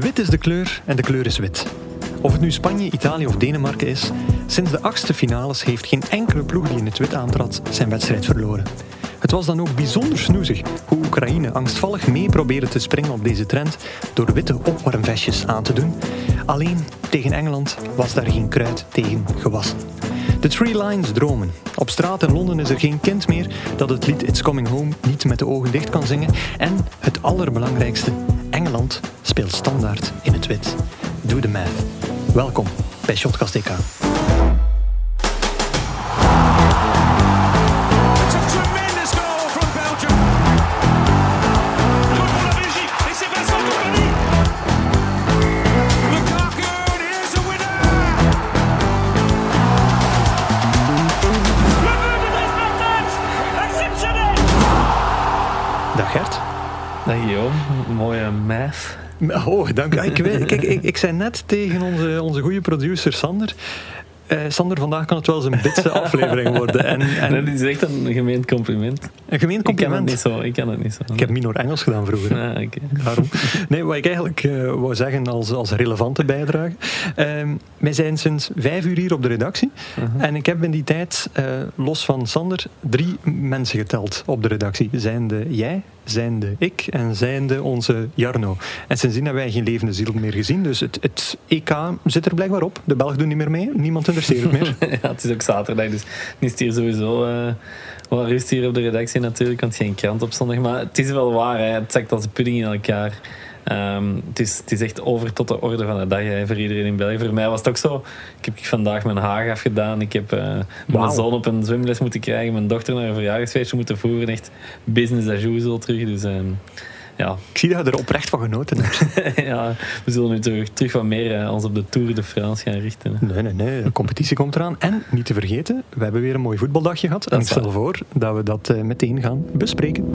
Wit is de kleur en de kleur is wit. Of het nu Spanje, Italië of Denemarken is, sinds de achtste finales heeft geen enkele ploeg die in het wit aantrad zijn wedstrijd verloren. Het was dan ook bijzonder snoezig hoe Oekraïne angstvallig mee probeerde te springen op deze trend door witte opwarmvestjes aan te doen. Alleen tegen Engeland was daar geen kruid tegen gewassen. De Three Lines dromen. Op straat in Londen is er geen kind meer dat het lied It's Coming Home niet met de ogen dicht kan zingen. En het allerbelangrijkste, Engeland speelt standaard in het wit. Doe de math. Welkom bij Shotcast EK. Guillaume, mooie math. Oh, dank u. Ik, weet- kijk, ik, ik zei net tegen onze, onze goede producer Sander. eh, Sander, vandaag kan het wel eens een bitse aflevering worden. En, en dat is echt een gemeend compliment. een gemeen Ik kan het compliment. niet zo. Ik kan het niet zo. Ik heb minor Engels gedaan vroeger. Ah. Daarom. Nee, wat ik eigenlijk eh, wou zeggen als, als relevante bijdrage. Ehm, wij zijn sinds vijf uur hier op de redactie. En ik heb in die tijd, eh, los van Sander, drie mensen geteld op de redactie. Zijnde jij, zijnde ik en zijnde onze Jarno. En sindsdien hebben wij geen levende ziel meer gezien. Dus het, het EK zit er blijkbaar op. De Belgen doen niet meer mee. Niemand interesseert meer. ja, het is ook zaterdag, dus het is hier sowieso eh wat rust hier op de redactie natuurlijk, want geen krant op zondag. Maar het is wel waar, hè. het zakt als pudding in elkaar. Ehm, het, is, het is echt over tot de orde van de dag hè, voor iedereen in België. Voor mij was het ook zo. Ik heb vandaag mijn haar afgedaan. Ik heb eh, mijn zoon op een zwemles moeten krijgen. Mijn dochter naar een verjaardagsfeestje moeten voeren. Echt business as usual terug. Dus ehm, ja, Ik zie dat je er oprecht van genoten hebt. ja, we zullen nu terug, terug wat meer eh, ons op de Tour de France gaan richten. hè. Nee, nee, nee. De competitie komt eraan. En niet te vergeten, we hebben weer een mooi voetbaldagje gehad. En ik stel waar. voor dat we dat eh, meteen gaan bespreken.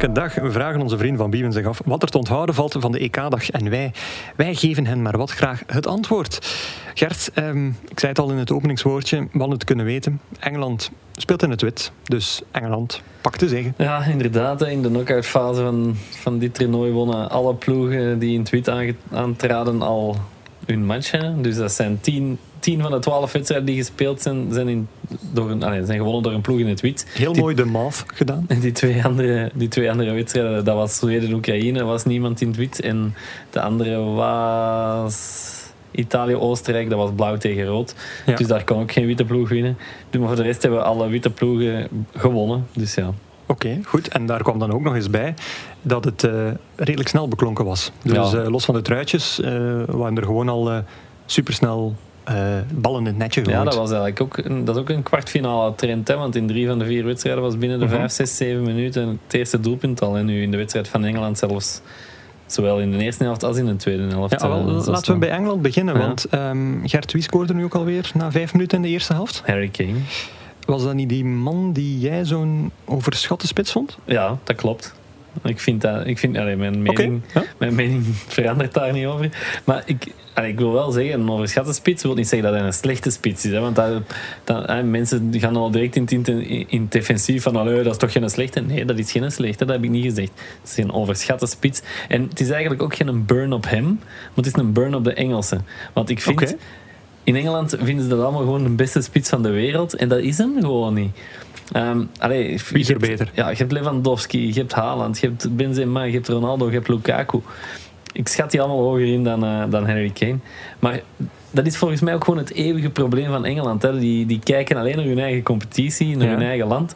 Elke dag vragen onze vrienden van Biewen zich af wat er te onthouden valt van de EK-dag. En wij, wij geven hen maar wat graag het antwoord. Gert, ehm, ik zei het al in het openingswoordje, we het kunnen weten. Engeland speelt in het wit, dus Engeland pakt te zeggen. Ja, inderdaad. In de knock-out fase van, van dit toernooi wonnen alle ploegen die in het wit aantraden al hun match. Dus dat zijn tien, tien van de twaalf wedstrijden die gespeeld zijn, zijn, in, door een, allee, zijn gewonnen door een ploeg in het wit. Heel Die- mooi de math gedaan. En die twee andere, die twee andere wedstrijden, dat was Zweden-Oekraïne, was niemand in het wit. En de andere was Italië-Oostenrijk, dat was blauw tegen rood. Ja. Dus daar kon ook geen witte ploeg winnen. Maar voor de rest hebben we alle witte ploegen gewonnen. Dus ja. Oké, goed. En daar kwam dan ook nog eens bij dat het eh, redelijk snel beklonken was. Dus Ja. eh, los van de truitjes eh, waren er gewoon al supersnel eh, ballen in het netje Ja, dat was eigenlijk ook een, dat is ook een kwartfinale trend. Hè, want in drie van de vier wedstrijden was binnen de Mhm. vijf, zes, zeven minuten het eerste doelpunt al. En nu in de wedstrijd van Engeland zelfs. Zowel in de eerste helft als in de tweede helft. Ja, wel, eh, laten we bij Engeland beginnen, Ja. want ehm, Gert, wie scoorde nu ook alweer na vijf minuten in de eerste helft? Harry Kane. Was dat niet die man die jij zo'n overschatte spits vond? Ja, dat klopt. Ik vind dat... Ik vind, allee, mijn, mening, mijn mening verandert daar niet over. Maar ik, allee, ik wil wel zeggen, een overschatte spits wil niet zeggen dat hij een slechte spits is. Hè, want dat, dat, hè, mensen gaan al direct in, het in, in het defensief van dat is toch geen slechte? Nee, dat is geen slechte, dat heb ik niet gezegd. Het is een overschatte spits. En het is eigenlijk ook geen burn op hem, maar het is een burn op de Engelsen. Want ik vind... In Engeland vinden ze dat allemaal gewoon de beste spits van de wereld. En dat is hem gewoon niet. Ehm allee, Wie is er hebt- beter? Ja, je hebt Lewandowski, je hebt Haaland, je hebt Benzema, je hebt Ronaldo, je hebt Lukaku. Ik schat die allemaal hoger in dan, eh, dan Harry Kane. Maar dat is volgens mij ook gewoon het eeuwige probleem van Engeland. Hè. Die, die kijken alleen naar hun eigen competitie, naar Ja. hun eigen land.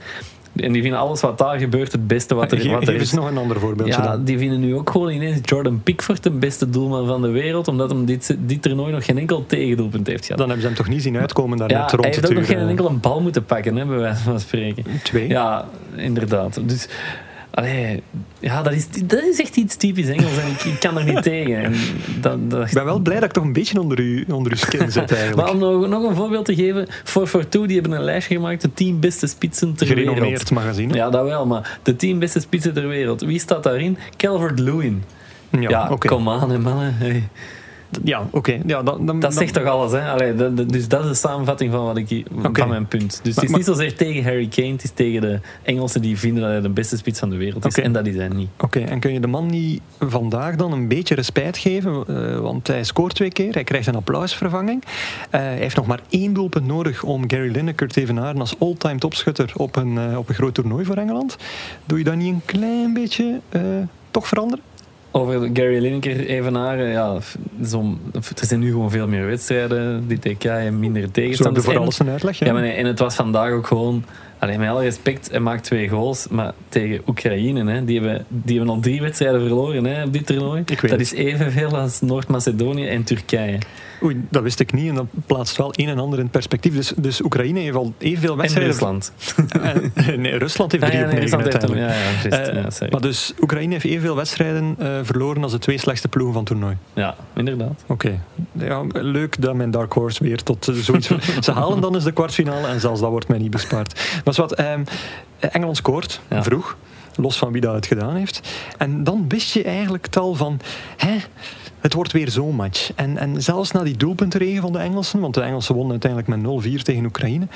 En die vinden alles wat daar gebeurt het beste wat er, wat er geef is. nog een ander voorbeeldje Ja, dan. die vinden nu ook gewoon ineens Jordan Pickford de beste doelman van de wereld, omdat hem dit, dit toernooi nog geen enkel tegendoelpunt heeft gehad. Dan hebben ze hem toch niet zien uitkomen daar ja, net hij rond heeft ook nog geen enkele bal moeten pakken, hè, bij wijze van spreken. Twee. Ja, inderdaad. Dus, allee, ja, dat is, dat is echt iets typisch Engels en ik, ik kan er niet tegen. En dat, dat, Ik ben wel blij dat ik toch een beetje onder uw, onder uw skin zit eigenlijk. maar om nog, nog een voorbeeld te geven, 442 die hebben een lijstje gemaakt, de 10 beste spitsen ter wereld. Gerenommeerd magazine. Ja, dat wel, maar de 10 beste spitsen ter wereld. Wie staat daarin? Calvert-Lewin. Ja, Ja, oké. kom aan, hè, mannen. Hey. Ja, oké. Ja, dan, dan, Dat dan- zegt toch alles, hè? Allee, dus dat is de samenvatting van, wat ik, van mijn punt. Dus Maar- het is niet zozeer tegen Harry Kane, het is tegen de Engelsen die vinden dat hij de beste spits van de wereld is. En dat is hij niet. Oké, en kun je de man niet vandaag dan een beetje respijt geven? Eh, want hij scoort twee keer, hij krijgt een applausvervanging. Eh, hij heeft nog maar één doelpunt nodig om Gary Lineker te evenaren als all-time topschutter op een, eh, op een groot toernooi voor Engeland. Doe je dat niet een klein beetje toch veranderen? Over Gary Lineker evenaren, ja, zo, er zijn nu gewoon veel meer wedstrijden, die TK en minder tegenstanders. voor alles een uitleg. Ja. Ja, maar nee, en het was vandaag ook gewoon... Alleen met alle respect, hij maakt twee goals, maar tegen Oekraïne, hè, die, hebben, die hebben al drie wedstrijden verloren hè, op dit toernooi. Ik weet dat is evenveel als Noord-Macedonië en Turkije. Oei, dat wist ik niet en dat plaatst wel een en ander in perspectief. Dus, dus Oekraïne heeft al evenveel En wedstrijden... Rusland. Eh, nee, Rusland heeft Ah, drie ja, op negen heeft uiteindelijk. ja, ja, Eh, maar dus Oekraïne heeft evenveel wedstrijden eh, verloren als de twee slechtste ploegen van het toernooi. ja, inderdaad. Oké. Ja, leuk dat mijn Dark Horse weer tot eh, zoiets... Ze halen dan eens de kwartfinale en zelfs dat wordt mij niet bespaard. Maar wat, ehm, Engeland scoort, vroeg. Los van wie dat het gedaan heeft. En dan wist je eigenlijk het al van... Hè, het wordt weer zo'n match. En, en zelfs na die doelpuntenregen van de Engelsen... Want de Engelsen wonnen uiteindelijk met 0-4 tegen Oekraïne...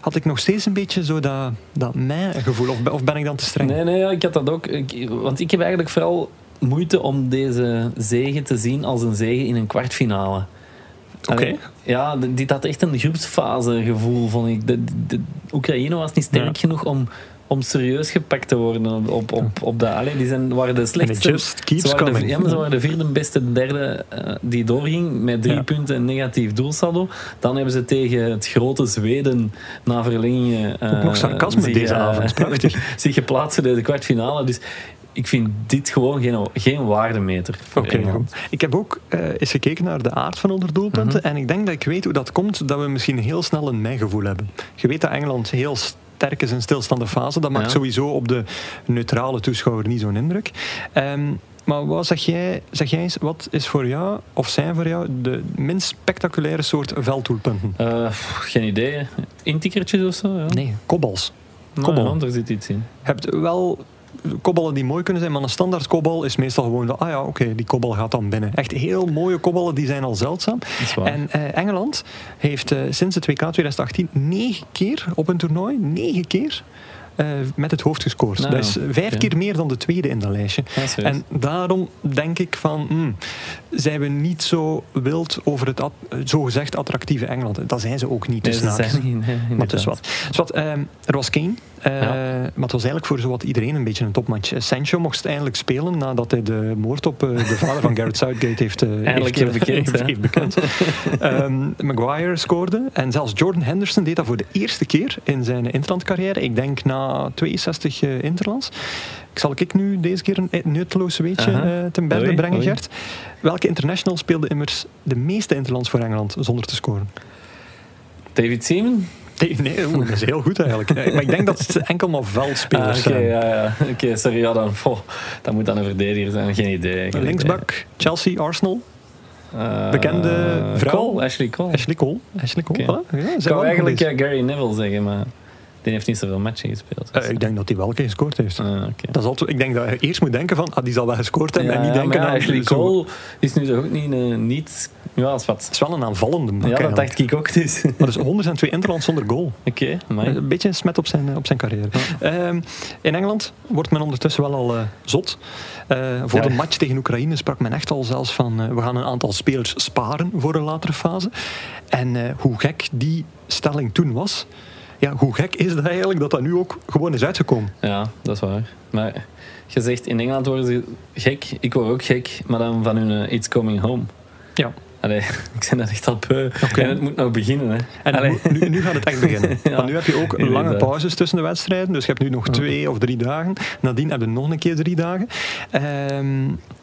Had ik nog steeds een beetje zo dat, dat mij-gevoel. Of, ben- of ben ik dan te streng? Nee, nee, ik had dat ook. Ik- want ik heb eigenlijk vooral moeite om deze zege te zien als een zege in een kwartfinale. Oké. Ja, dit had echt een groepsfase gevoel, vond ik. De, de, de Oekraïne was niet sterk Ja. genoeg om, om serieus gepakt te worden op, op, op, op de... Allee, die zijn, waren de slechtste... just keeps de, ja, maar ze waren de vierde beste derde eh, die doorging met drie Ja. punten en negatief doelsaldo. Dan hebben ze tegen het grote Zweden na verlengingen... eh, Ook nog sarcasme zich, deze eh, avond. Prachtig. zich geplaatst in de kwartfinale. Dus ik vind dit gewoon geen, geen waardemeter. Oké, goed. Ik heb ook eens gekeken naar de aard van onze doelpunten. Mhm. En ik denk dat ik weet hoe dat komt dat we misschien heel snel een mij-gevoel hebben. Je weet dat Engeland heel sterk is in stilstaande fase. Dat maakt Ja. sowieso op de neutrale toeschouwer niet zo'n indruk. Ehm, maar wat zeg jij, zeg jij eens, wat is voor jou, of zijn voor jou, de minst spectaculaire soort velddoelpunten? Eh, geen idee. Intikkertjes of zo? Ja. Nee, kopbals. Nou, er zit iets in. Je hebt wel kopballen die mooi kunnen zijn, maar een standaard kopbal is meestal gewoon van, ah ja, oké, die kopbal gaat dan binnen. Echt heel mooie kopballen, die zijn al zeldzaam. Dat. En eh, Engeland heeft eh, sinds het WK 2018 negen keer op een toernooi, negen keer, eh, met het hoofd gescoord. Nou, dat is vijf keer meer dan de tweede in dat lijstje. Ja. En daarom denk ik van, hmm, zijn we niet zo wild over het at- zogezegd attractieve Engeland. Dat zijn ze ook niet, Nee, haakjes. zijn niet, nee, Maar het is wat. Dus wat ehm, er was Kane, eh, Ja. maar het was eigenlijk voor zowat iedereen een beetje een topmatch. Eh, Sancho mocht eindelijk spelen nadat hij de moord op eh, de vader van Gareth Southgate heeft, eh, Eindelijk heeft, heeft bekend, heeft, hè? heeft bekend. Ehm, Maguire scoorde en zelfs Jordan Henderson deed dat voor de eerste keer in zijn interlandcarrière. Ik denk na 62 eh, interlands. Ik zal ik nu deze keer een nutteloos weetje eh, ten berde Oei, brengen, oei. Gert. Welke international speelde immers de meeste interlands voor Engeland zonder te scoren? David Seaman? Nee, dat is heel goed eigenlijk. Eh, Maar ik denk dat het enkel maar Ah, veldspelers Oké, zijn. ja, ja. Oké, sorry. Ja, dan, oh, dat moet dan een verdediger zijn. Geen idee. geen Linksbak, Chelsea, Arsenal. Eh, bekende vrouw. Cole, Ashley Cole. Ashley Cole. Ashley Cole, voilà. Ja, ik wou eigenlijk ja, Gary Neville zeggen, maar die heeft niet zoveel matchen gespeeld. Eh, ik denk dat hij wel een keer gescoord heeft. Ah. Dat is altijd, ik denk dat je eerst moet denken van, ah, die zal wel gescoord hebben. en niet denken ja, aan Ashley Cole is nu toch ook niet, eh, niet ja, is Het wat. is wel een aanvallende Ja, dat dacht ik ook dus. Maar dus 102 interlands zonder goal. Oké, amai. Een beetje een smet op zijn, op zijn carrière. Ehm, in Engeland wordt men ondertussen wel al eh, zot. Eh, voor Ja. de match tegen Oekraïne sprak men echt al zelfs van... eh, we gaan een aantal spelers sparen voor een latere fase. En eh, hoe gek die stelling toen was... Ja, hoe gek is dat eigenlijk dat dat nu ook gewoon is uitgekomen? Ja, dat is waar. Maar je zegt in Engeland worden ze gek. Ik word ook gek, maar dan van hun eh, It's Coming Home. Ja. Allee, ik ben dat echt al beu. En het moet nog beginnen. Hè. En nu, nu, gaat het echt beginnen. Ja, Want nu heb je ook lange inderdaad. pauzes tussen de wedstrijden. Dus je hebt nu nog twee of drie dagen. Nadien heb je nog een keer drie dagen. Ehm,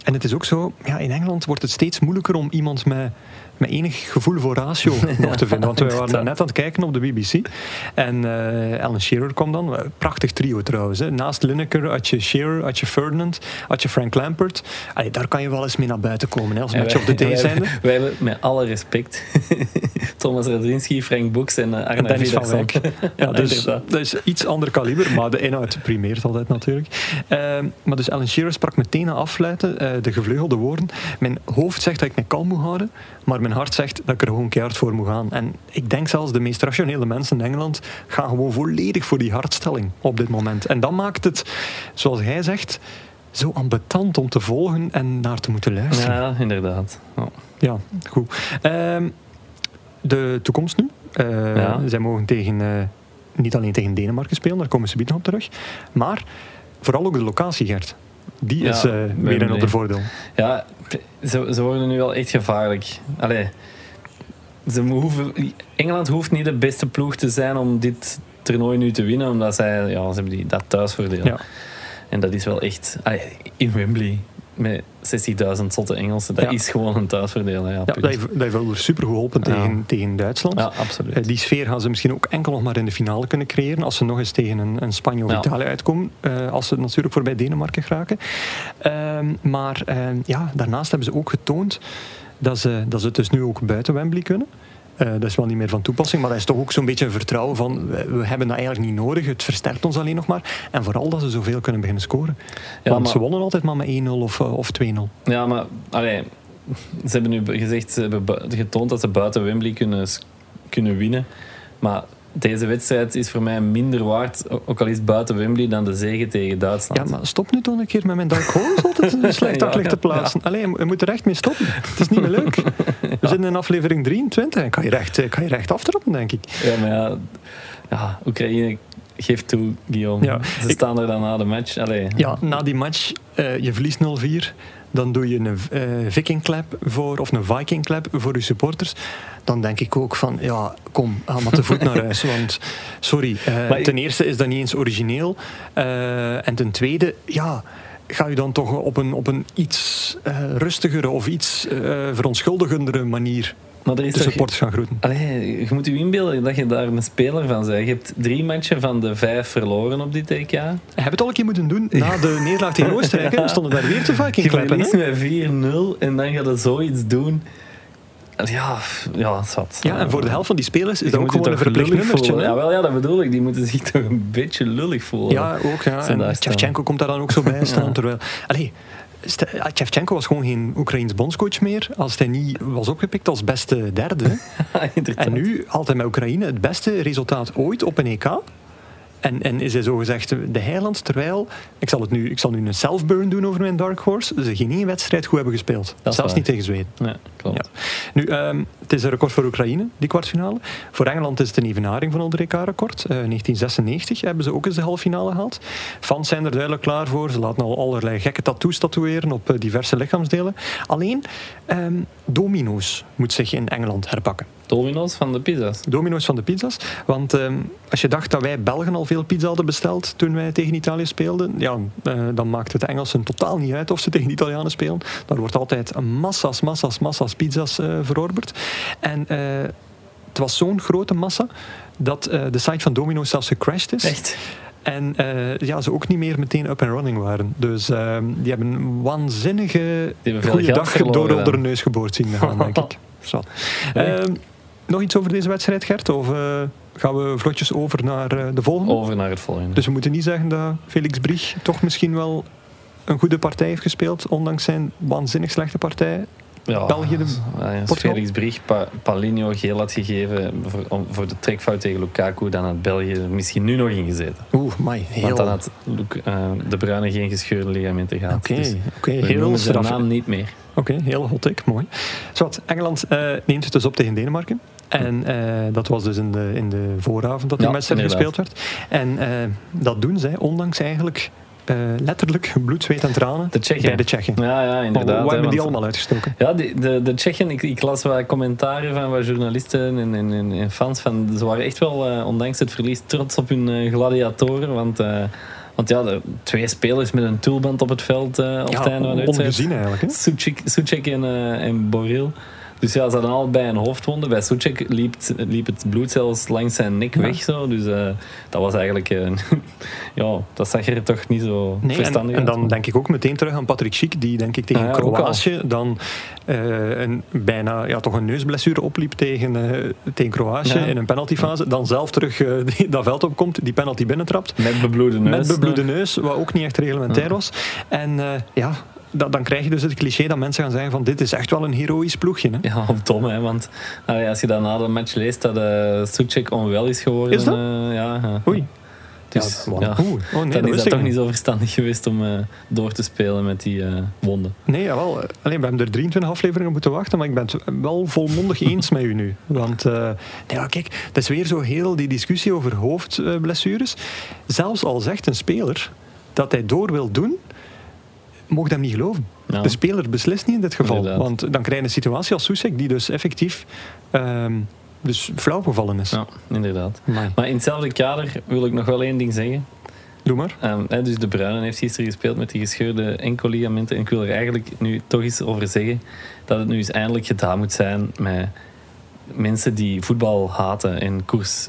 en het is ook zo, ja, in Engeland wordt het steeds moeilijker om iemand met, met enig gevoel voor ratio nog te vinden. Want we waren inderdaad. net aan het kijken op de BBC. En eh Alan Shearer kwam dan. Prachtig trio trouwens. Hè. Naast Lineker had je Shearer, had je Ferdinand, had je Frank Lampert. Allee, daar kan je wel eens mee naar buiten komen hè, als match the wij- day zijnde. Wij hebben met alle respect Thomas Radzinski, Frank Boeks en uh, En Arne van. Wijk. Ja, dus dat is iets ander kaliber, maar de inhoud primeert altijd natuurlijk. Ehm, maar dus Alan Shearer sprak meteen na afluiten eh, de gevleugelde woorden. Mijn hoofd zegt dat ik me kalm moet houden, maar mijn hart zegt dat ik er gewoon keihard voor moet gaan. En ik denk zelfs de meest rationele mensen in Engeland gaan gewoon volledig voor die hartstelling op dit moment. En dat maakt het, zoals hij zegt, zo ambetant om te volgen en naar te moeten luisteren. Ja, inderdaad. Ja. Ja, goed. Ehm, de toekomst nu. Eh, Ja. Zij mogen tegen, eh, niet alleen tegen Denemarken spelen, daar komen ze bieden op terug. Maar vooral ook de locatie, Gert. Die Ja, is eh, weer een ander voordeel. Ja, ze, ze worden nu wel echt gevaarlijk. Allee, ze hoeven, Engeland hoeft niet de beste ploeg te zijn om dit toernooi nu te winnen, omdat zij, ja, ze hebben die, dat thuisvoordeel. Ja. En dat is wel echt... allee, in Wembley, met 60.000 zotte Engelsen, dat Ja. is gewoon een thuisvoordeel. hè, Ja, Ja, dat heeft, dat heeft super geholpen Ja. tegen, tegen Duitsland. ja absoluut. Eh, die sfeer gaan ze misschien ook enkel nog maar in de finale kunnen creëren. Als ze nog eens tegen een, een Spanje of. Italië uitkomen. eh, als ze natuurlijk voorbij Denemarken geraken. Ehm, maar ehm, ja, daarnaast hebben ze ook getoond dat ze, dat ze het dus nu ook buiten Wembley kunnen. Eh, dat is wel niet meer van toepassing, maar dat is toch ook zo'n beetje een vertrouwen van we, we hebben dat eigenlijk niet nodig, het versterkt ons alleen nog maar. En vooral dat ze zoveel kunnen beginnen scoren. Ja, Want maar- ze wonnen altijd maar met 1-0 of, eh, of 2-0. Ja, maar allee, ze hebben nu gezegd, ze hebben getoond dat ze buiten Wembley kunnen, kunnen winnen. Maar deze wedstrijd is voor mij minder waard, ook al is het buiten Wembley, dan de zege tegen Duitsland. Ja, maar stop nu toch een keer met mijn dark horse altijd een slecht Ja, daglicht te ja, plaatsen. Allee, je moet- er echt mee stoppen. Het is niet meer leuk. We zitten in aflevering 23 en kan je recht, eh, kan je recht aftrappen, denk ik. Ja, maar ja, ja Oekraïne geeft toe, Guillaume. Ja, Ze ik- staan er dan na de match. Allee. Ja, na die match, eh, je verliest 0-4. Dan doe je een eh Viking clap voor, of een Viking clap voor je supporters. Dan denk ik ook van, ja, kom, ga maar te voet naar huis. Want, sorry, Maar ik- ten eerste is dat niet eens origineel. Eh, en ten tweede, ja, ga je dan toch op een, op een iets rustigere of iets eh verontschuldigendere manier Maar er is de toch... supporters gaan groeten. Allee, je moet je inbeelden dat je daar een speler van bent. Je hebt drie matchen van de vijf verloren op dit EK. Je hebt het al een keer moeten doen. Na de nederlaag tegen Oostenrijk hè, stonden daar weer te Viking Je clappen. verliest hè. met 4-0 en dan gaat je zoiets doen. Ja, ja, zat. Ja, en voor de helft van die spelers is dat ook je gewoon een verplicht nummertje. Ja, wel, ja, dat bedoel ik. Die moeten zich toch een beetje lullig voelen. Ja, ook. Ja. En. Shevchenko komt daar dan ook zo bij staan. Ja. Terwijl, allee, ja, Shevchenko was gewoon geen Oekraïns bondscoach meer als hij niet was opgepikt als beste derde. En nu haalt hij met Oekraïne het beste resultaat ooit op een EK. En, en is hij zogezegd de heiland, terwijl, ik zal, het nu, ik zal nu een self-burn doen over mijn Dark Horse, ze geen één wedstrijd goed hebben gespeeld. Zelfs waar. niet tegen Zweden. Ja, Ja. Nu, ehm, het is een record voor Oekraïne, die kwartfinale. Voor Engeland is het een evenaring van het EK-record. Eh 1996 hebben ze ook eens de halve finale gehaald. Fans zijn er duidelijk klaar voor. Ze laten al allerlei gekke tattoos tatoeëren op eh, diverse lichaamsdelen. Alleen, ehm, domino's moet zich in Engeland herpakken. Domino's van de pizza's. Domino's van de pizza's. Want ehm, als je dacht dat wij Belgen al veel pizza hadden besteld toen wij tegen Italië speelden, ja, eh, dan maakt het de Engelsen totaal niet uit of ze tegen de Italianen spelen. Daar wordt altijd massa's, massa's, massa's pizza's eh verorberd. En eh, het was zo'n grote massa dat eh, de site van Domino's zelfs gecrashed is. Echt? En ja, ze ook niet meer meteen up and running waren. Dus ehm, die hebben een waanzinnige goede dag door onder hun neus geboord zien gaan, denk ik. Zo. Ehm, nog iets over deze wedstrijd, Gert? Of gaan we vlotjes over naar de volgende? Over naar het volgende. Dus we moeten niet zeggen dat Felix Brig toch misschien wel een goede partij heeft gespeeld, ondanks zijn waanzinnig slechte partij. Ja, België, de- ja? Felix pa geel had gegeven voor, om, voor de trekfout tegen Lukaku, dan had België misschien nu nog in gezeten. Oeh, my, heel... Want dan had eh, de Bruyne geen gescheurde ligamenten gehad. Oké, Dus oké, we heel zijn naam niet meer. Oké, heel hot take, mooi. Zwat, Engeland eh, neemt het dus op tegen Denemarken. En eh, dat was dus in de, in de vooravond dat die Ja, wedstrijd gespeeld werd. En dat doen zij, ondanks eigenlijk eh, letterlijk bloed, zweet en tranen De Tsjechen. bij de Tsjechen. Ja, ja, Maar inderdaad. Waar hè, hebben die allemaal uitgestoken? Ja, die, de, de Tsjechen, ik, ik las wat commentaren van wat journalisten en, en, en, fans. Van, ze waren echt wel, eh, ondanks het verlies, trots op hun eh, gladiatoren. Want, want ja, de twee spelers met een toolband op het veld eh op het einde van de ongezien eigenlijk. Hè? Suchek, Suchek en, en Boril. Dus ja, ze hadden allebei een hoofdwonde. Bij Suchek liep, liep het bloed zelfs langs zijn nek weg. Zo. Dus eh, dat was eigenlijk... eh, ja, dat zag er toch niet zo Nee, en, verstandig en uit. dan denk ik ook meteen terug aan Patrick Schiek, die denk ik tegen Ah ja, al. Kroatië dan eh, een, bijna ja, toch een neusblessure opliep tegen, tegen Kroatië Ja. in een penaltyfase. Dan zelf terug die, dat veld opkomt, die penalty binnentrapt. Met bebloede neus. Met bebloede neus, wat ook niet echt reglementair was. En ja, da- dan krijg je dus het cliché dat mensen gaan zeggen van dit is echt wel een heroïsch ploegje. Hè? Ja, dom, hè. Want allee, als je dan na de match leest dat uh, Suchek onwel is geworden... Is dat? eh, ja. Oei. Dus, Ja, ja, oeh. Oh, nee, dat dan is wist dat toch niet. zo verstandig geweest om eh, door te spelen met die eh, wonden. Nee, jawel. Alleen, we hebben er 23 afleveringen moeten wachten, maar ik ben het wel volmondig eens met u nu. Want eh, nee, kijk, het is weer zo heel die discussie over hoofdblessures. Zelfs al zegt een speler dat hij door wil doen, mocht hem niet geloven. Ja. De speler beslist niet in dit geval. Inderdaad. Want dan krijg je een situatie als Soesek die dus effectief ehm, dus flauw gevallen is. Ja, inderdaad. Amai. Maar in hetzelfde kader wil ik nog wel één ding zeggen. Doe maar. Ehm, dus de Bruinen heeft gisteren gespeeld met die gescheurde enkelligamenten. En ik wil er eigenlijk nu toch eens over zeggen dat het nu eens eindelijk gedaan moet zijn met mensen die voetbal haten en koers,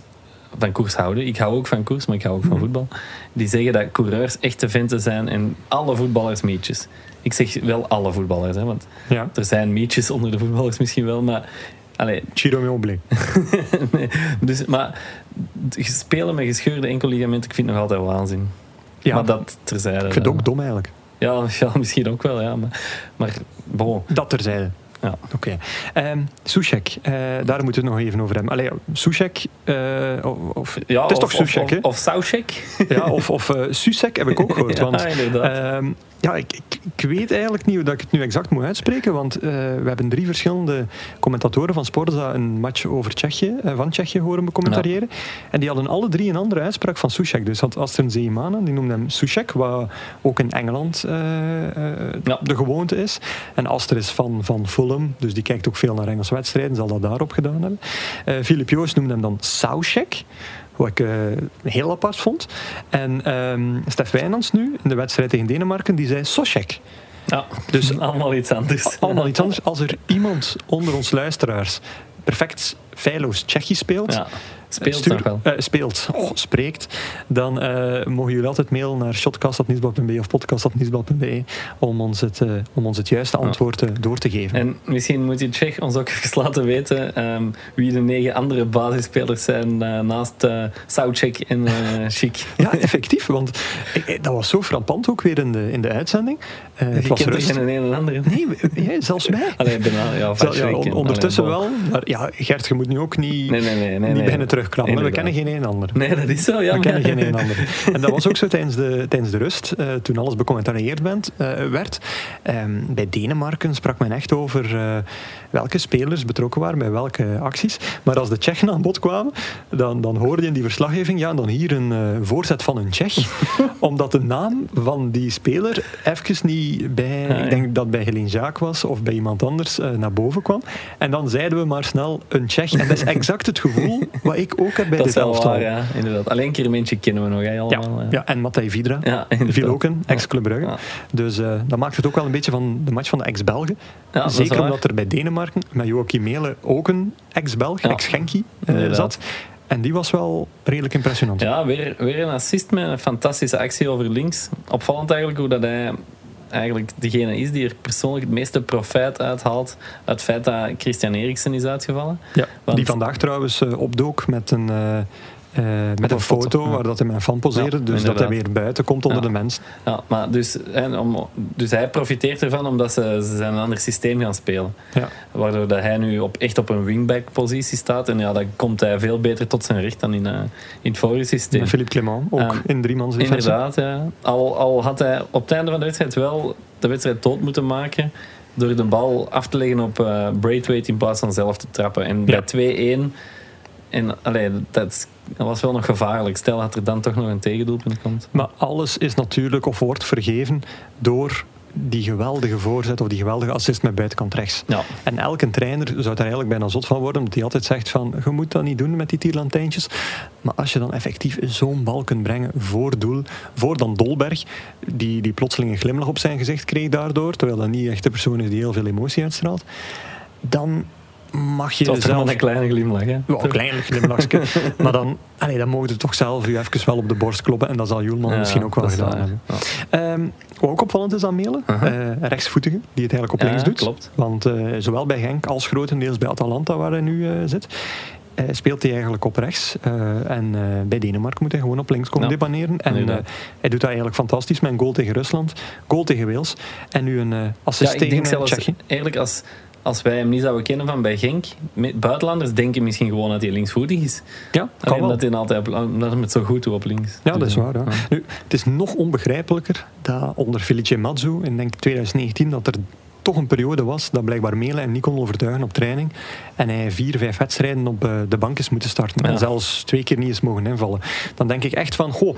van koers houden. Ik hou ook van koers, maar ik hou ook van voetbal. Die zeggen dat coureurs echte venten zijn en alle voetballers mietjes. Ik zeg wel alle voetballers, hè, want Ja. er zijn mietjes onder de voetballers misschien wel, maar... Allee, Chiro nee, dus, maar spelen met gescheurde enkelligamenten, ik vind het nog altijd waanzin. Ja, maar dat terzijde. ik vind het ook dom eigenlijk. Ja, ja, misschien ook wel, ja. Maar, maar bon. Dat terzijde. Ja. Oké. Ehm Soesek, eh, daar moeten we het nog even over hebben. Allee, eh, of, of, Ja, het is of, toch of, hè? of, of ja, of, of eh, Susek heb ik ook gehoord. Ja, want, inderdaad. ehm, ja, ik, ik, ik weet eigenlijk niet hoe dat ik het nu exact moet uitspreken, want eh, we hebben drie verschillende commentatoren van Sporza een match over Tsjechië, eh, van Tsjechië horen becommentariëren. En die hadden alle drie een andere uitspraak van Susek. Dus had Astrid Zeemanen, die noemde hem Susek, wat ook in Engeland eh, Ja. de gewoonte is. En Astrid is van, van Fulham, dus die kijkt ook veel naar Engelse wedstrijden, zal dat daarop gedaan hebben. Filip Joos noemde hem dan Soucek. Wat ik eh, heel apart vond. En ehm Stef Wijnands nu, in de wedstrijd tegen Denemarken, die zei Sosek. Ja, Dus- dus allemaal iets anders. Allemaal iets anders. Als er iemand onder ons luisteraars perfect feilloos Tsjechisch speelt, Ja, speelt wel. eh, speelt, oh, spreekt, dan eh, mogen jullie altijd mailen naar shotcast.nieuwsblad.be of podcast.nieuwsblad.be om, ons het, eh, om ons het juiste antwoord door te geven. En misschien moet die Tsjech ons ook even laten weten ehm, wie de negen andere basisspelers zijn naast Soucek en Chic. Ja, effectief, want ik- dat was zo frappant ook weer in de, in de uitzending. Het Je was kent er geen een en andere. Nee, zelfs mij. Alleen bijna, ja, Zal- on- ondertussen allee, wel. Maar ja, Gert, je moet nu ook niet, Nee, nee, nee. nee, niet nee. beginnen terugkrabbelen. We kennen geen een ander. Nee, dat is zo, ja. We kennen geen een ander. En dat was ook zo tijdens de, tijdens de rust, eh, toen alles becommentarieerd bent, eh, werd. Ehm, bij Denemarken sprak men echt over eh, welke spelers betrokken waren bij welke acties. Maar als de Tsjechen aan bod kwamen, dan, dan hoorde je in die verslaggeving, ja, dan hier een voorzet van een Tsjech. omdat de naam van die speler even niet bij, ja. ik denk dat bij Helene Jaak was of bij iemand anders, naar boven kwam. En dan zeiden we maar snel een Tsjech. En dat is exact het gevoel wat ik ook heb bij Dat dit elftal. waar, ja. Inderdaad. Alleen Kermentje kennen we nog, hè, Ja, allemaal. ja, en Matthij Vidra. Ja, inderdaad. Viel ook een, Ja. ex-Club Brugge. Ja. Dus eh, dat maakt het ook wel een beetje van de match van de ex-Belgen. Ja, Zeker omdat er bij Denemarken met Joachim Mele ook een ex-Belg, Ja. ex-Genki, eh, zat. En die was wel redelijk impressionant. Ja, weer, weer een assist met een fantastische actie over links. Opvallend eigenlijk hoe dat hij eigenlijk degene is die er persoonlijk het meeste profijt uithaalt uit het feit dat Christian Eriksen is uitgevallen. Ja, Want- die vandaag trouwens eh, opdook met een, eh, met een foto, waar dat hij met een fan poseerde. Dus dat hij weer buiten komt onder de mensen. Ja, maar dus, en om, dus hij profiteert ervan omdat ze, ze zijn een ander systeem gaan spelen. Ja. Waardoor dat hij nu op, echt op een wingback-positie staat. En ja, dan komt hij veel beter tot zijn recht dan in, eh, in het vorige systeem. En Philippe Clement ook Ehm, in driemans defensie. Inderdaad, ja. Al, al had hij op het einde van de wedstrijd wel de wedstrijd dood moeten maken door de bal af te leggen op eh Braithwaite in plaats van zelf te trappen. En Ja. bij 2-1, en allee, dat, was wel nog gevaarlijk. Stel dat er dan toch nog een tegendoelpunt komt. Maar alles is natuurlijk of wordt vergeven door die geweldige voorzet of die geweldige assist met buitenkant rechts. Ja. En elke trainer zou daar eigenlijk bijna zot van worden, omdat hij altijd zegt van, je moet dat niet doen met die tierlantijntjes. Maar als je dan effectief zo'n bal kunt brengen voor doel, voor dan Dolberg, die, die plotseling een glimlach op zijn gezicht kreeg daardoor, terwijl dat niet echt de persoon is die heel veel emotie uitstraalt, dan mag je zelf... maar een kleine glimlach, hè? Ja, een klein glimlachje. maar dan, allee, dan mogen toch zelf u even wel op de borst kloppen. En dat zal Joelman Ja, misschien ook wel gedaan waar. hebben. Ja. Ehm, wat ook opvallend is aan Melen, eh, rechtsvoetige, die het eigenlijk op links doet. klopt. Want eh, zowel bij Genk als grotendeels bij Atalanta, waar hij nu eh, zit, speelt hij eigenlijk op rechts. En bij Denemarken moet hij gewoon op links komen Ja, depaneren. En hij doet dat eigenlijk fantastisch met een goal tegen Rusland, goal tegen Wales en nu een assist Ja, ik tegen denk zelfs, Tsjechië. eigenlijk, als, als wij hem niet zouden kennen van bij Genk, buitenlanders denken misschien gewoon dat hij linksvoetig is. Ja, kan Alleen wel. dat hij altijd hij het zo goed doet op links. Ja, dat Dus, is waar. Ja. Nu, het is nog onbegrijpelijker dat onder Felice Mazzu in denk ik 2019 dat er toch een periode was dat blijkbaar Melen hem niet kon overtuigen op training en hij vier, vijf wedstrijden op eh, de bank is moeten starten Ja. en zelfs twee keer niet is mogen invallen. Dan denk ik echt van, goh,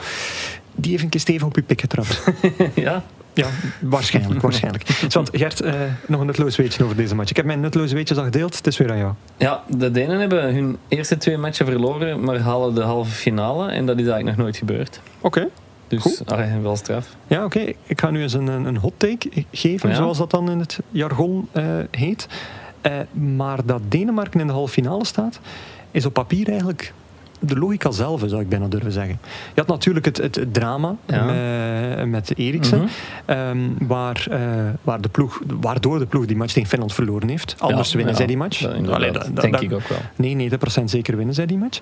die heeft een keer stevig op je pik getrapt. ja, ja, waarschijnlijk, waarschijnlijk. Want Gert, eh, nog een nutteloos weetje over deze match. Ik heb mijn nutteloze weetjes al gedeeld, het is weer aan jou. Ja, de Denen hebben hun eerste twee matchen verloren, maar halen de halve finale. En dat is eigenlijk nog nooit gebeurd. Oké. Dus allee, wel straf. Ja, oké. Ik ga nu eens een, een hot take geven, Ja. zoals dat dan in het jargon eh, heet. Eh, maar dat Denemarken in de halve finale staat, is op papier eigenlijk de logica zelf, zou ik bijna durven zeggen. Je had natuurlijk het, het, drama Ja. met, met Eriksen, Mhm. ehm, waar, eh, waar de ploeg, waardoor de ploeg die match tegen Finland verloren heeft. Anders Ja, winnen ja, zij die match. dat inderdaad, Allee, dat- dat- denk dat- ik ook wel. Nee, 90% zeker winnen zij die match.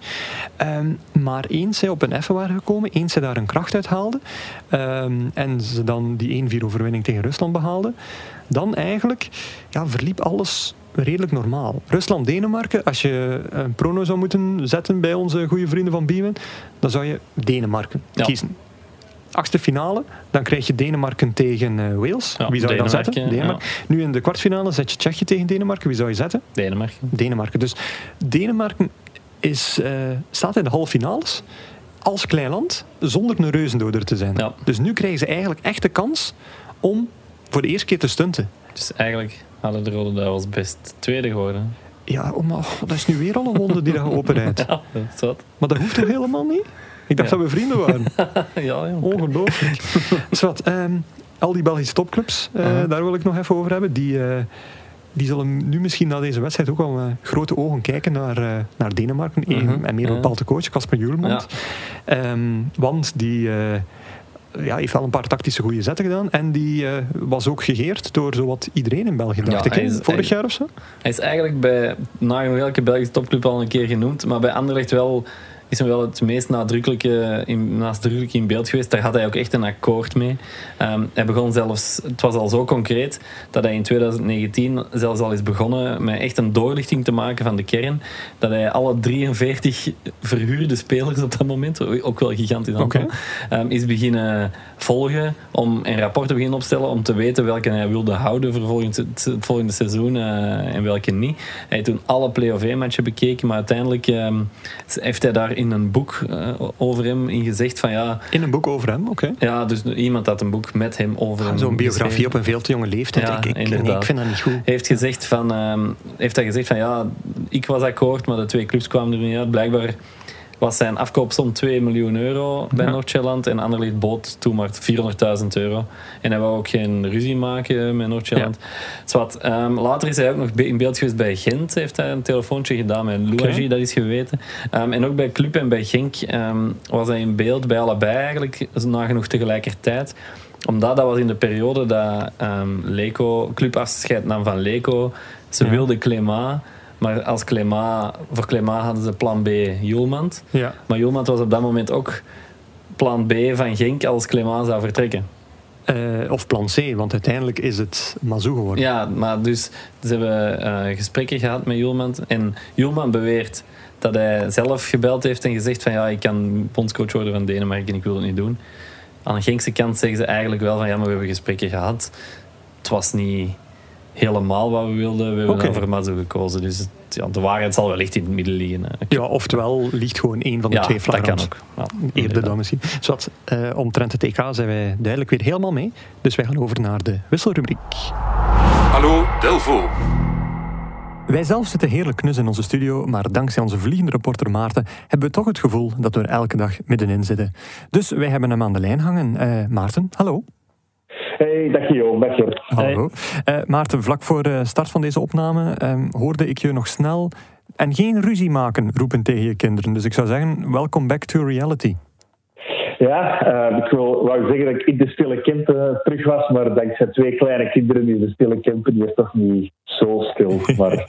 Ehm, maar eens zij op een effen waren gekomen, eens zij daar een kracht uit haalden ehm, en ze dan die 1-4 overwinning tegen Rusland behaalden, dan eigenlijk ja, verliep alles redelijk normaal. Rusland-Denemarken, als je een prono zou moeten zetten bij onze goede vrienden van Biewen, dan zou je Denemarken Ja. kiezen. Achtste finale, dan krijg je Denemarken tegen eh, Wales. Ja, Wie zou je dan zetten? Denemarken, Denemarken. Nu in de kwartfinale zet je Tsjechië tegen Denemarken. Wie zou je zetten? Denemarken. Denemarken. Dus Denemarken is, eh, staat in de halve finales als klein land zonder een reuzendoder te zijn. Dus nu krijgen ze eigenlijk echt de kans om voor de eerste keer te stunten. Dus eigenlijk hadden de Rode Duivels best tweede geworden. Ja, oh, maar dat is nu weer al een wonde die daar openrijdt. Ja, dat is wat. Maar dat hoeft toch helemaal niet? Ik dacht Ja. dat we vrienden waren. ja, ja. Ongelooflijk. Dus wat, ehm, al die Belgische topclubs, eh, daar wil ik nog even over hebben. Die, eh, die zullen nu misschien na deze wedstrijd ook wel met grote ogen kijken naar, eh, naar Denemarken. Mhm. En meer Ja. bepaald de coach, Casper Julmond. Ehm, want die eh, ja, heeft wel een paar tactische goede zetten gedaan. En die eh, was ook gegeerd door zowat iedereen in België, dacht Ja, ik. is- Vorig jaar of zo? Hij is eigenlijk bij nagenoeg elke Belgische topclub al een keer genoemd, maar bij Anderlecht wel, is hem wel het meest nadrukkelijke in, nadrukkelijk in beeld geweest. Daar had hij ook echt een akkoord mee. Ehm, hij begon zelfs, het was al zo concreet dat hij in 2019 zelfs al is begonnen met echt een doorlichting te maken van de kern. Dat hij alle 43 verhuurde spelers op dat moment, ook wel gigantisch aantal, ehm, is beginnen volgen om een rapport te beginnen opstellen om te weten welke hij wilde houden voor volgend, het volgende seizoen eh, en welke niet. Hij heeft toen alle play-off 1 matchen bekeken, maar uiteindelijk ehm, heeft hij daar in een boek eh, over hem in gezegd van ja, In een boek over hem, oké. ja, dus iemand had een boek met hem over hem Zo'n biografie op een veel te jonge leeftijd. Ja, ik, ik, nee, ik vind dat niet goed. heeft gezegd van, ehm, heeft hij gezegd van ja, ik was akkoord, maar de twee clubs kwamen er niet uit. Blijkbaar was zijn afkoopsom 2 miljoen euro bij Ja. En Anderlecht bood toen maar 400.000 euro. En hij wou ook geen ruzie maken met Noord-Zeeland. Zwat, ehm, later is hij ook nog in beeld geweest bij Gent. Heeft hij een telefoontje gedaan met Louagie, dat is geweten. Ehm, en ook bij Club en bij Genk ehm, was hij in beeld, bij allebei eigenlijk, nagenoeg tegelijkertijd omdat dat was in de periode dat ehm Leco, club afscheid nam van Leco. Ze Ja. wilden Clément, maar als Clément, voor Clément hadden ze plan B Julmand. Ja. Maar Julmand was op dat moment ook plan B van Genk als Clément zou vertrekken. Eh, of plan C, want uiteindelijk is het Mazou geworden. Ja, maar dus ze hebben eh, gesprekken gehad met Julmand. En Julmand beweert dat hij zelf gebeld heeft en gezegd van ja, ik kan bondscoach worden van Denemarken en ik wil het niet doen. Aan de Genkse kant zeggen ze eigenlijk wel van ja, maar we hebben gesprekken gehad. Het was niet helemaal wat we wilden. We hebben Oké. dan voor Mazou gekozen. Dus het- ja, de waarheid zal wellicht in het midden liggen. Ja, oftewel ligt gewoon één van de Ja, twee dat kan ook. Ja, Eerder dan misschien. Zwat, eh omtrent het EK zijn wij duidelijk weer helemaal mee. Dus wij gaan over naar de wisselrubriek. Hallo Delvo. Wij zelf zitten heerlijk knus in onze studio, maar dankzij onze vliegende reporter Maarten hebben we toch het gevoel dat we er elke dag middenin zitten. Dus wij hebben hem aan de lijn hangen. Eh, Maarten, hallo. Hey, dag dag Gert. Hallo. Eh, Maarten, vlak voor de start van deze opname ehm, hoorde ik je nog snel en geen ruzie maken roepen tegen je kinderen. Dus ik zou zeggen, welcome back to reality. Ja, eh, ik wil, wou zeggen dat ik in de stille Kempen terug was, maar dankzij twee kleine kinderen in de stille Kempen, die is toch niet zo stil. Maar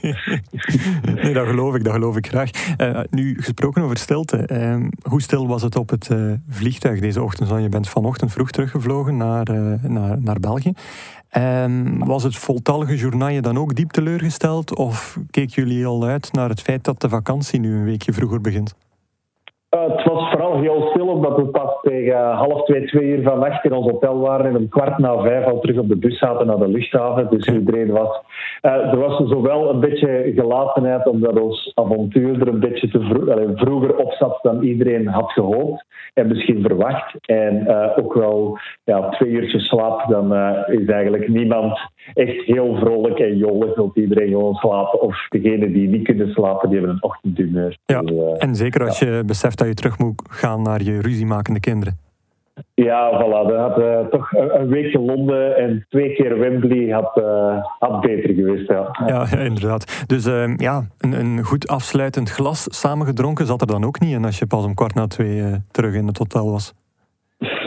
Nee, dat geloof ik, dat geloof ik graag. Eh, nu, gesproken over stilte. ehm, hoe stil was het op het eh, vliegtuig deze ochtend? Want je bent vanochtend vroeg teruggevlogen naar, eh, naar, naar België. Ehm, was het voltallige journaal je dan ook diep teleurgesteld? Of keken jullie al uit naar het feit dat de vakantie nu een weekje vroeger begint? Eh, het was vooral heel stil, omdat we pas tegen half twee, twee uur vannacht in ons hotel waren en om kwart na vijf al terug op de bus zaten naar de luchthaven. Dus iedereen was... eh, er was zowel een beetje gelatenheid, omdat ons avontuur er een beetje te vroeger op zat dan iedereen had gehoopt en misschien verwacht. En eh, ook wel ja, twee uurtjes slaap, dan eh, is eigenlijk niemand echt heel vrolijk en jollig. Wil iedereen gewoon slapen. Of degenen die niet kunnen slapen, die hebben een ochtendhumeur. Ja, Dus, eh, en zeker als je beseft dat je terug moet gaan naar je ruziemakende kinderen. Ja, voilà. Dat had eh, toch een, weekje Londen en twee keer Wembley had, eh, had beter geweest. Ja. Ja, inderdaad. Dus ja, een, een goed afsluitend glas samengedronken zat er dan ook niet in als je pas om kwart na twee terug in het hotel was.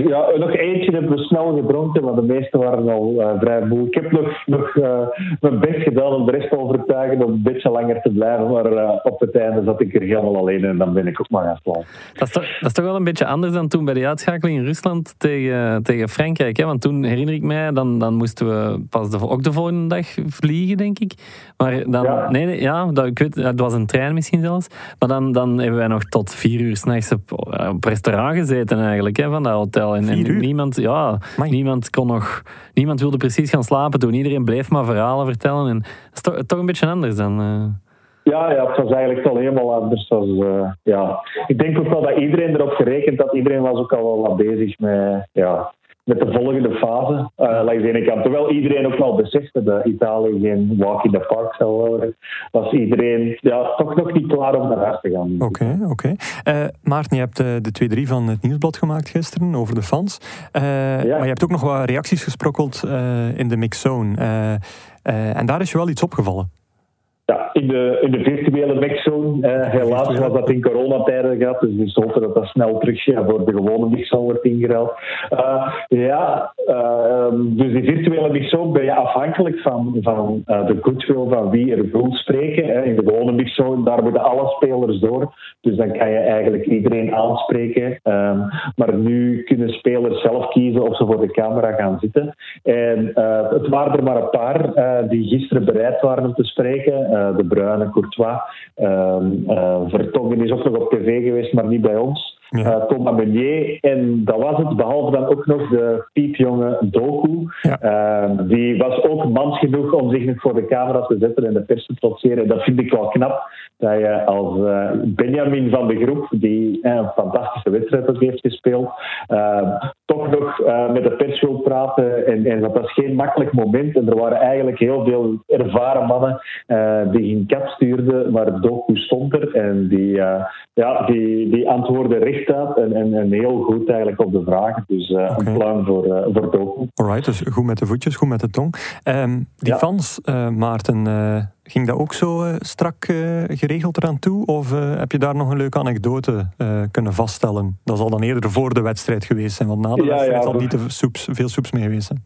Ja, nog eentje hebben we snel gedronken, maar de meesten waren al eh, vrij moe. Ik heb nog, nog eh, mijn best gedaan om de rest te overtuigen om een beetje langer te blijven, maar eh, op het einde zat ik er helemaal alleen en dan ben ik ook maar gaan slapen. Dat is, toch, dat is toch wel een beetje anders dan toen bij de uitschakeling in Rusland tegen, tegen Frankrijk. Hè? Want toen herinner ik mij, dan, dan moesten we pas de, ook de volgende dag vliegen, denk ik. Maar dan, Ja. nee, nee, ja, dat, ik weet, het was een trein misschien zelfs. Maar dan, dan hebben wij nog tot vier uur s'nachts op, op restaurant gezeten eigenlijk, hè, van dat hotel. En, en niemand, ja, Amai. niemand kon nog, niemand wilde precies gaan slapen toen. Iedereen bleef maar verhalen vertellen. En dat is toch, toch een beetje anders dan... eh, Ja, ja, het was eigenlijk al helemaal anders. Het was, eh, ja. Ik denk ook wel dat iedereen erop gerekend had. Iedereen was ook al wel wat bezig met, ja, met de volgende fase. eh langs de ene kant. Terwijl iedereen ook wel besefte dat Italië geen walk in the park zou worden, was iedereen ja, toch nog niet klaar om naar huis te gaan. Oké, oké. Eh, Maarten, je hebt eh, de 2-3 van het Nieuwsblad gemaakt gisteren over de fans. Eh, Maar je hebt ook nog wat reacties gesprokkeld eh, in de mixzone. Eh, eh, en daar is je wel iets opgevallen. Ja, in de, in de virtuele mixzone. eh helaas was dat in coronatijden gehad, dus we hopen dat dat snel terug ja, voor de gewone mixzone wordt ingeruild. Eh, ja, eh, dus die virtuele mixzone ben je afhankelijk van, van eh, de goodwill van wie er wil spreken. Hè. In de gewone mixzone, daar moeten alle spelers door. Dus dan kan je eigenlijk iedereen aanspreken. Ehm, maar nu kunnen spelers zelf kiezen of ze voor de camera gaan zitten. En het waren er maar een paar die gisteren bereid waren om te spreken. Eh, de Bruyne, Courtois. Ehm, eh, Vertongen is ook nog op tv geweest, maar niet bij ons. Ja. Eh, Thomas Meunier. En dat was het, behalve dan ook nog de piepjonge Doku. Ja. Ehm, die was ook mans genoeg om zich nog voor de camera te zetten en de pers te trotseren. Dat vind ik wel knap. Dat je als Benjamin van de groep, die een fantastische wedstrijd ook heeft gespeeld, toch nog eh, met de pers wil praten. En, en dat was geen makkelijk moment. En er waren eigenlijk heel veel ervaren mannen eh, die geen kat stuurden, maar Doku stond er. En die, eh, ja, die, die antwoordde rechtuit en, en, en heel goed eigenlijk op de vragen. Dus Oké. een plan voor, voor Doku. Alright, dus goed met de voetjes, goed met de tong. Ehm, die Ja. fans, Maarten, ging dat ook zo eh, strak eh, geregeld eraan toe? Of eh, heb je daar nog een leuke anekdote kunnen vaststellen? Dat zal dan eerder voor de wedstrijd geweest zijn, want na de Ja, wedstrijd ja, zal niet te soeps, veel soeps mee geweest zijn.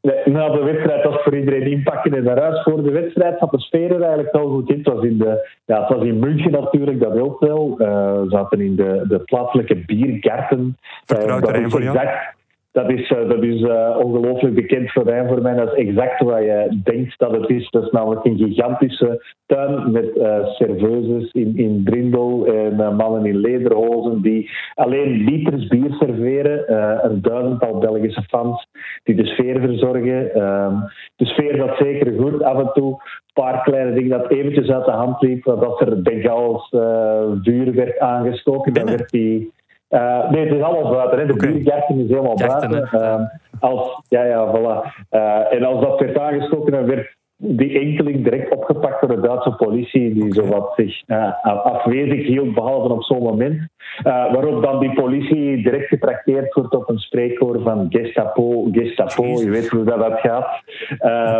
Nee, na de wedstrijd was voor iedereen inpakken en naar huis. Voor de wedstrijd zat de sfeer er eigenlijk wel goed in. Het was in, de, ja, het was in München natuurlijk, dat helpt wel. We zaten in de, de plaatselijke biergarten. Vertrouwd terrein voor jou? exact- Dat is, eh, dat is eh, ongelooflijk bekend terrein voor mij. Dat is exact wat je denkt dat het is. Dat is namelijk een gigantische tuin met eh serveuses in, in brindel en mannen in lederhozen die alleen liters bier serveren. Een duizendtal Belgische fans die de sfeer verzorgen. Ehm, de sfeer zat zeker goed. Af en toe een paar kleine dingen dat eventjes uit de hand liep. Als er Bengaals eh vuur werd aangestoken, dan werd die... Eh, nee, het is allemaal buiten. Hè. De biergarten is helemaal Garten, buiten. Ehm, als, ja, ja, voilà. Eh, en als dat werd aangestoken, dan werd die enkeling direct opgepakt door de Duitse politie, die zowat zich uh, afwezig hield, behalve op zo'n moment. Waarop dan die politie direct getrakteerd wordt op een spreekwoord van Gestapo, Gestapo, je weet hoe dat, dat gaat.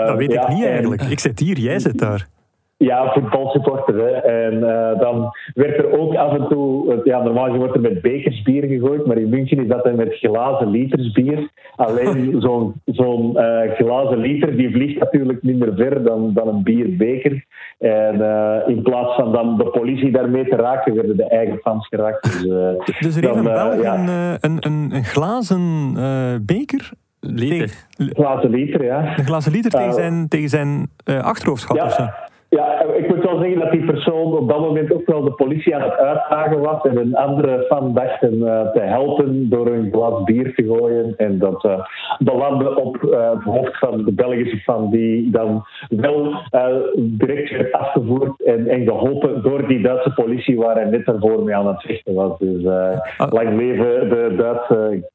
Dat weet ja, ik niet eigenlijk. Ik zit hier, jij zit daar. Ja, voetbalsupporter. Hè. En uh, dan werd er ook af en toe, ja, normaal wordt er met bekers bier gegooid, maar in München is dat dan met glazen liters bier. Alleen zo'n zo'n uh, glazen liter, die vliegt natuurlijk minder ver dan, dan een bierbeker. En uh, in plaats van dan de politie daarmee te raken, werden de eigen fans geraakt. Dus, dus er heeft een Belg ja. een, een, een, glazen beker Liter. Glazen liter, ja. Een glazen liter tegen zijn, tegen zijn achterhoofd ja. of zo? Ja, ik moet wel zeggen dat die persoon op dat moment ook wel de politie aan het uitdagen was en een andere fan dacht hem uh, te helpen door een glas bier te gooien. En dat uh, belandde op uh, het hoofd van de Belgische fan, die dan wel direct werd afgevoerd en, en, geholpen door die Duitse politie waar hij net daarvoor mee aan het vechten was. Dus ah. lang leven de Duitse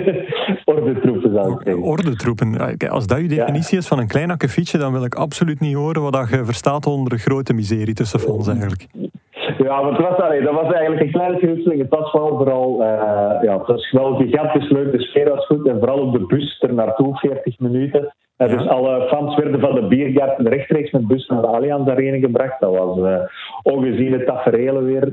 ordentroepen, zou ik zeggen. Ordentroepen. Als dat je definitie ja. is van een klein akkefietje, dan wil ik absoluut niet horen wat je verstaat onder een grote miserie tussen fans eigenlijk. Ja, maar het was, allee, dat was eigenlijk een kleine geruststelling. Het was wel vooral, uh, ja, het was wel gigantisch leuk. De sfeer was goed en vooral op de bus er naartoe, 40 minuten. Uh, dus alle fans werden van de Biergarten rechtstreeks met bus naar de Allianz Arena gebracht. Dat was uh, ongeziene tafereelen weer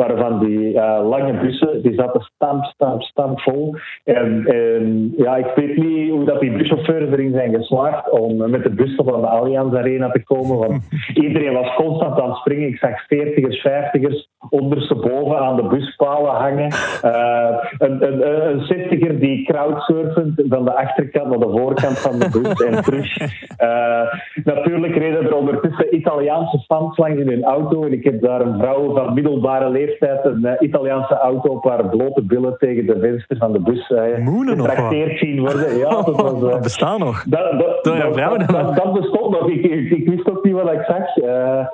waarvan die uh, lange bussen, die zaten stamp, stamp, stamp vol. En, en, ja, ik weet niet hoe dat die buschauffeurs erin zijn geslaagd om met de bussen van de Allianz Arena te komen. Want iedereen was constant aan het springen. Ik zag 40ers, 50ers ondersteboven aan de buspalen hangen. Uh, een, een, een 60er die crowdsurfend van de achterkant naar de voorkant van de bus en terug. Uh, natuurlijk reden er ondertussen Italiaanse fans langs in hun auto. En ik heb daar een vrouw van middelbare leeftijd een uh, Italiaanse auto op haar blote billen tegen de venster van de bus uh, getrakteerd zien worden. Ja, dat, was, uh, dat bestaat nog. Dat, dat, dat, dat, bestond nog. Ik, ik, ik, wist ook niet wat ik zag.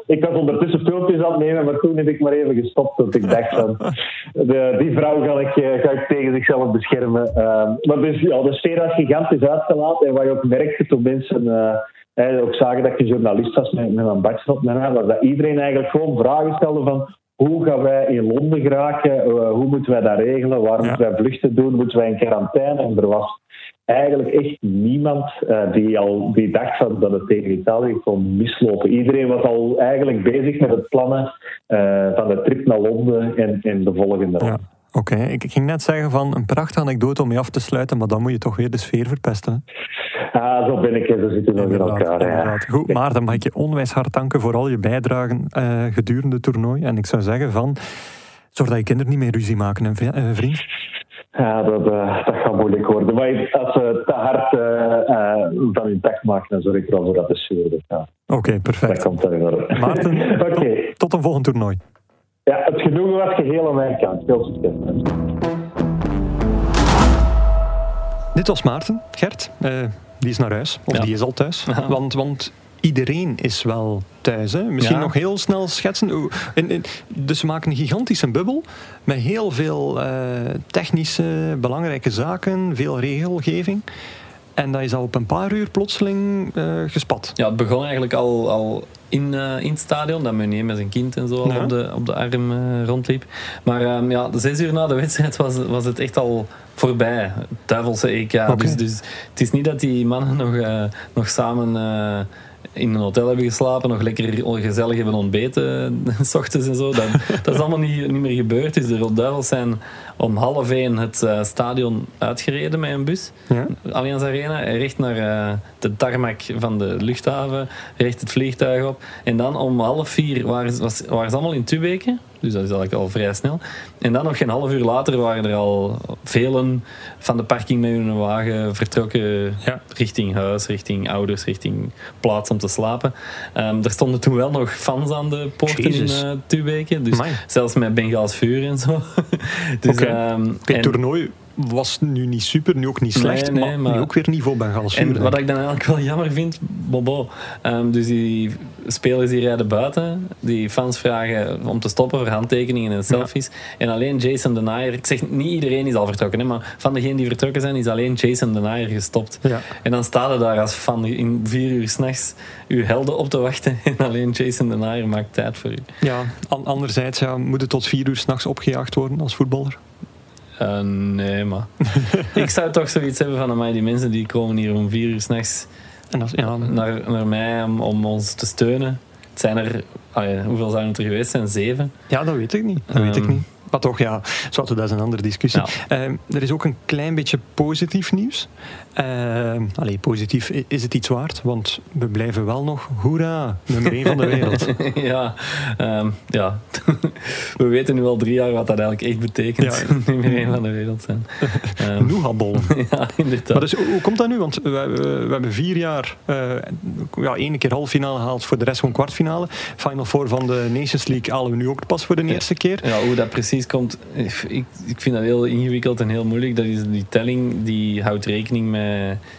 ik was ondertussen filmpjes aan het nemen, maar toen heb ik maar even gestopt. Want ik dacht van, de, die vrouw ga ik, ga ik tegen zichzelf beschermen. maar dus, ja, de sfeer was gigantisch uitgelaten. En wat je ook merkte toen mensen ook zagen dat je journalist was met, met een badje op mijn dat iedereen eigenlijk gewoon vragen stelde van hoe gaan wij in Londen geraken? Uh, hoe moeten wij dat regelen? Waar moeten wij vluchten doen? Moeten wij in quarantaine? En er was eigenlijk echt niemand uh, die al die dacht van dat het tegen Italië kon mislopen. Iedereen was al eigenlijk bezig met het plannen uh, van de trip naar Londen en, en de volgende. Ja. Oké, okay. ik ging net zeggen van een prachtige anekdote om mee af te sluiten, maar dan moet je toch weer de sfeer verpesten. Ah, zo ben ik, zo zitten we in elkaar. Ja. Goed, Maarten, mag ik je onwijs hard danken voor al je bijdragen uh, gedurende het toernooi. En ik zou zeggen van, zorg dat je kinderen niet meer ruzie maken, uh, vriend. Ja, dat, uh, dat gaat moeilijk worden. Maar als ze te hard van hun tak maken, dan zorg ik er al voor dat de sfeer ja. Oké, perfect. Dat komt er. Maarten, okay. tot, tot een volgend toernooi. Ja, het genoegen was geheel aan mijn kant. Veel succes. Dit was Maarten, Gert. Uh, die is naar huis. Of ja. die is al thuis. Ja. Want, want iedereen is wel thuis. Hè? Misschien ja. nog heel snel schetsen. Dus we maken een gigantische bubbel met heel veel uh, technische, belangrijke zaken, veel regelgeving. En dat is al op een paar uur plotseling uh, gespat. Ja, het begon eigenlijk al, al in, uh, in het stadion, dat Meunier met zijn kind en zo ja. op, de, op de arm uh, rondliep. Maar um, ja, zes uur na de wedstrijd was, was het echt al voorbij. Duivelse EK. Okay. Dus, dus het is niet dat die mannen nog, nog samen in een hotel hebben geslapen, nog lekker gezellig hebben ontbeten, s ochtends en zo. Dat, dat is allemaal niet, niet meer gebeurd. Dus de Rode Duivels zijn om half één het uh, stadion uitgereden met een bus. Ja. Allianz Arena, recht naar uh, de tarmac van de luchthaven, recht het vliegtuig op. En dan om half vier waren, was, waren ze allemaal in Tubeke. Dus dat is eigenlijk al vrij snel. En dan nog geen half uur later waren er al velen van de parking met hun wagen vertrokken ja. richting huis, richting ouders, richting plaats om te slapen. Um, er stonden toen wel nog fans aan de poorten in uh, Tubeke. Dus Amai. zelfs met Bengaals vuur en zo. dus, okay. um, het toernooi was nu niet super, nu ook niet slecht, Nee, nee, maar, maar- nu ook weer niveau bij Galsvuur. En wat ik dan eigenlijk wel jammer vind, Bobo. ehm, dus die spelers die rijden buiten, die fans vragen om te stoppen voor handtekeningen en selfies. En alleen Jason Denier, ik zeg niet iedereen is al vertrokken, hè, maar van degenen die vertrokken zijn, is alleen Jason Denier gestopt. Ja. En dan staat er daar als fan in vier uur s'nachts uw helden op te wachten. En alleen Jason Denier maakt tijd voor u. Ja, an- anderzijds ja, moet het tot vier uur s'nachts opgejaagd worden als voetballer. Eh, nee, maar ik zou toch zoiets hebben van mij, die mensen die komen hier om vier uur s'nachts ja, naar, naar mij om, om ons te steunen. Het zijn er, hoeveel zijn het er geweest? zijn zeven. ja, dat weet ik niet. Dat weet ik Ehm. niet. Maar toch, ja, zwart, dat is een andere discussie. Ja. Ehm, er is ook een klein beetje positief nieuws. Allee, positief is het iets waard, want we blijven wel nog, hoera, nummer 1 van de wereld. ja, ehm, ja. we weten nu al drie jaar wat dat eigenlijk echt betekent. Ja. Nummer één van de wereld zijn. Ehm, Nougatbollen. ja, inderdaad. Maar dus, hoe komt dat nu? Want we, we, we hebben vier jaar, eh ja, één keer halve finale gehaald, voor de rest gewoon kwartfinale. Final Four van de Nations League halen we nu ook pas voor de eerste keer. Ja, hoe dat precies komt, ik, ik vind dat heel ingewikkeld en heel moeilijk. Dat is die telling die houdt rekening met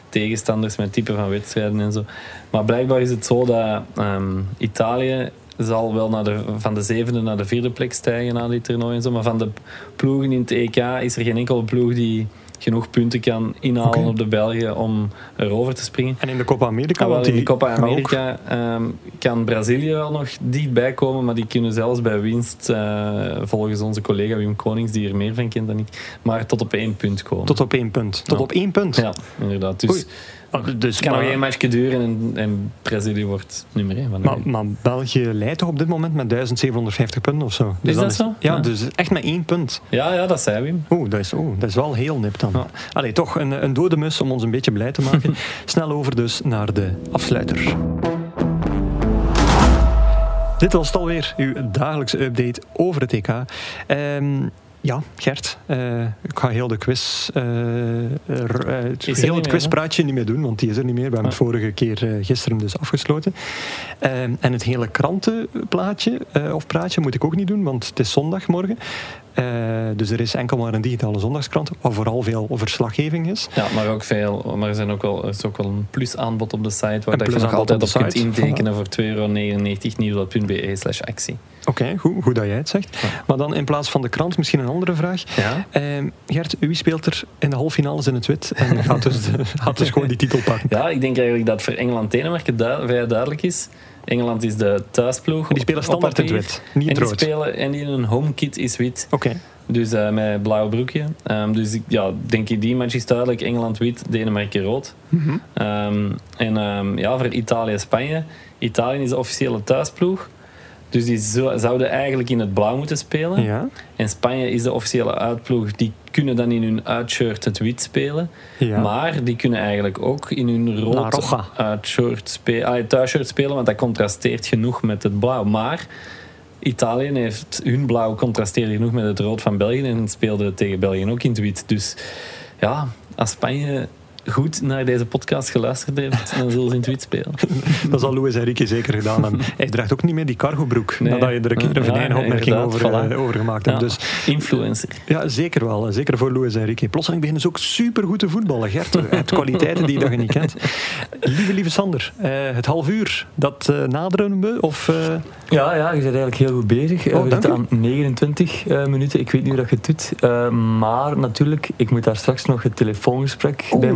tegenstanders, met type van wedstrijden en zo. Maar blijkbaar is het zo dat ehm, Italië zal wel naar de, van de zevende naar de vierde plek stijgen na dit toernooi en zo. Maar van de ploegen in het EK is er geen enkele ploeg die genoeg punten kan inhalen op de Belgen om erover te springen. En in de Copa America, Ah, wel, in de Copa America ehm, kan Brazilië wel nog dichtbij komen, maar die kunnen zelfs bij winst, eh, volgens onze collega Wim Konings, die er meer van kent dan ik, maar tot op één punt komen. Tot op één punt. Tot Ja. op één punt. Ja, inderdaad. Dus Oei. Ah, Dus, het kan nog maar, één matchje duren en, en Brazilië wordt nummer één van de maar, wereld. maar België leidt toch op dit moment met 1750 punten of zo? Dus Is dat zo? Ja, Ja. dus echt met één punt. Ja, ja, dat zei Wim. Oeh, dat is, oeh, dat is wel heel nip dan. Ja. Allee, toch een, een dode mus om ons een beetje blij te maken. Snel over dus naar de afsluiter. Dit was het alweer, uw dagelijkse update over het EK. Ehm, ja, Gert, eh, ik ga heel de quiz, eh, eh, het, heel het quizpraatje niet meer doen, want die is er niet meer. We hebben het vorige keer gisteren dus afgesloten. Ehm, en het hele krantenplaatje, of praatje, moet ik ook niet doen, want het is zondagmorgen. Eh, dus er is enkel maar een digitale zondagskrant, waar vooral veel verslaggeving is. Ja, maar ook veel. Maar er, zijn ook wel, er is ook wel een plusaanbod op de site waar dat je nog altijd op kunt intekenen voor 2,99 euro nieuwsblad.be slash actie. Oké, goed, goed dat jij het zegt. Maar dan in plaats van de krant misschien een andere vraag. Ja? Ehm, Gert, wie speelt er in de halve finales in het wit en gaat dus, de- gaat dus gewoon die titel pakken? Ja, ik denk eigenlijk dat voor Engeland-Denemarken vrij duidelijk is. Engeland is de thuisploeg. Die spelen standaard in het wit, niet en die rood. spelen En die hun home kit is wit. Oké, Dus eh, met blauw broekje. Ehm, dus ik, ja, denk ik, die match is duidelijk. Engeland wit, Denemarken rood. Mhm. Ehm, en ehm, ja, voor Italië-Spanje. Italië is de officiële thuisploeg. Dus die zo- zouden eigenlijk in het blauw moeten spelen. ja. En Spanje is de officiële uitploeg. Die kunnen dan in hun uitshirt het wit spelen. Ja. Maar die kunnen eigenlijk ook in hun rood uitshirt spelen, thuisshirt spelen, want dat contrasteert genoeg met het blauw. Maar Italië heeft hun blauw contrasteerde genoeg met het rood van België en speelde tegen België ook in het wit. Dus ja, als Spanje goed naar deze podcast geluisterd heeft, dan zullen ze in wit spelen. Dat zal Luis Enrique zeker gedaan hebben. Hij draagt ook niet meer die cargobroek, Nee. nadat je er een keer een Ja, venijnige opmerking inderdaad, over, voilà. eh, over gemaakt hebt. Ja, Dus influencer. ja, zeker wel. Zeker voor Luis Enrique. Plotseling beginnen ze ook supergoed te voetballen. Gert, je hebt kwaliteiten die dat je niet kent. Lieve, lieve Sander, eh, het half uur, dat eh, naderen we? Of, eh, Ja, ja, je bent eigenlijk heel goed bezig. Oh, we zitten aan 29 eh, minuten. Ik weet niet hoe dat je het doet. Maar natuurlijk, ik moet daar straks nog het telefoongesprek bij Ai,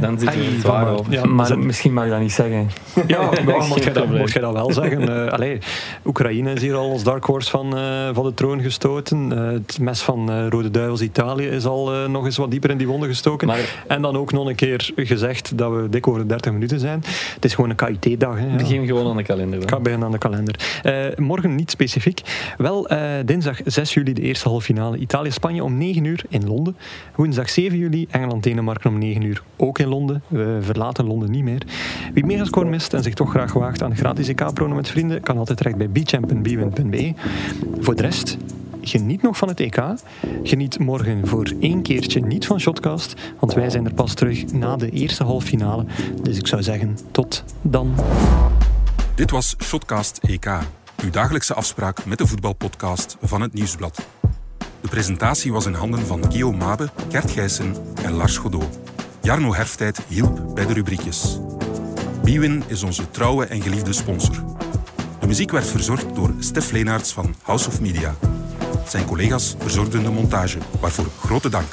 dan zitten we Ai, er zwaar ja, maar misschien mag ik dat niet zeggen. Ja, maar mocht, je dat, je wel zeggen. Eh allee, Oekraïne is hier al als dark horse van, eh, van de troon gestoten. Eh, het mes van eh, Rode Duivels Italië is al eh, nog eens wat dieper in die wonden gestoken. Maar- En dan ook nog een keer gezegd dat we dik over de 30 minuten zijn. Het is gewoon een KIT-dag. hè, ja. Begin gewoon aan de kalender. Ik dan. ga beginnen aan de kalender. Eh, morgen niet specifiek. Wel, eh, dinsdag 6 juli de eerste halve finale Italië-Spanje om 9 uur in Londen. Woensdag 7 juli Engeland-Denemarken om 9 uur ook in Londen. We verlaten Londen niet meer. Wie megascore mist en zich toch graag waagt aan gratis EK-pronen met vrienden, kan altijd terecht bij bchamp.bwin.be. Voor de rest, geniet nog van het EK. Geniet morgen voor één keertje niet van Shotcast, want wij zijn er pas terug na de eerste halve finale. Dus ik zou zeggen, tot dan. Dit was Shotcast EK, uw dagelijkse afspraak met de voetbalpodcast van het Nieuwsblad. De presentatie was in handen van Guillaume Mabe, Gert Gijssen en Lars Godot. Jarno Herftijd hielp bij de rubriekjes. Biwin is onze trouwe en geliefde sponsor. De muziek werd verzorgd door Stef Leenaerts van House of Media. Zijn collega's verzorgden de montage, waarvoor grote dank.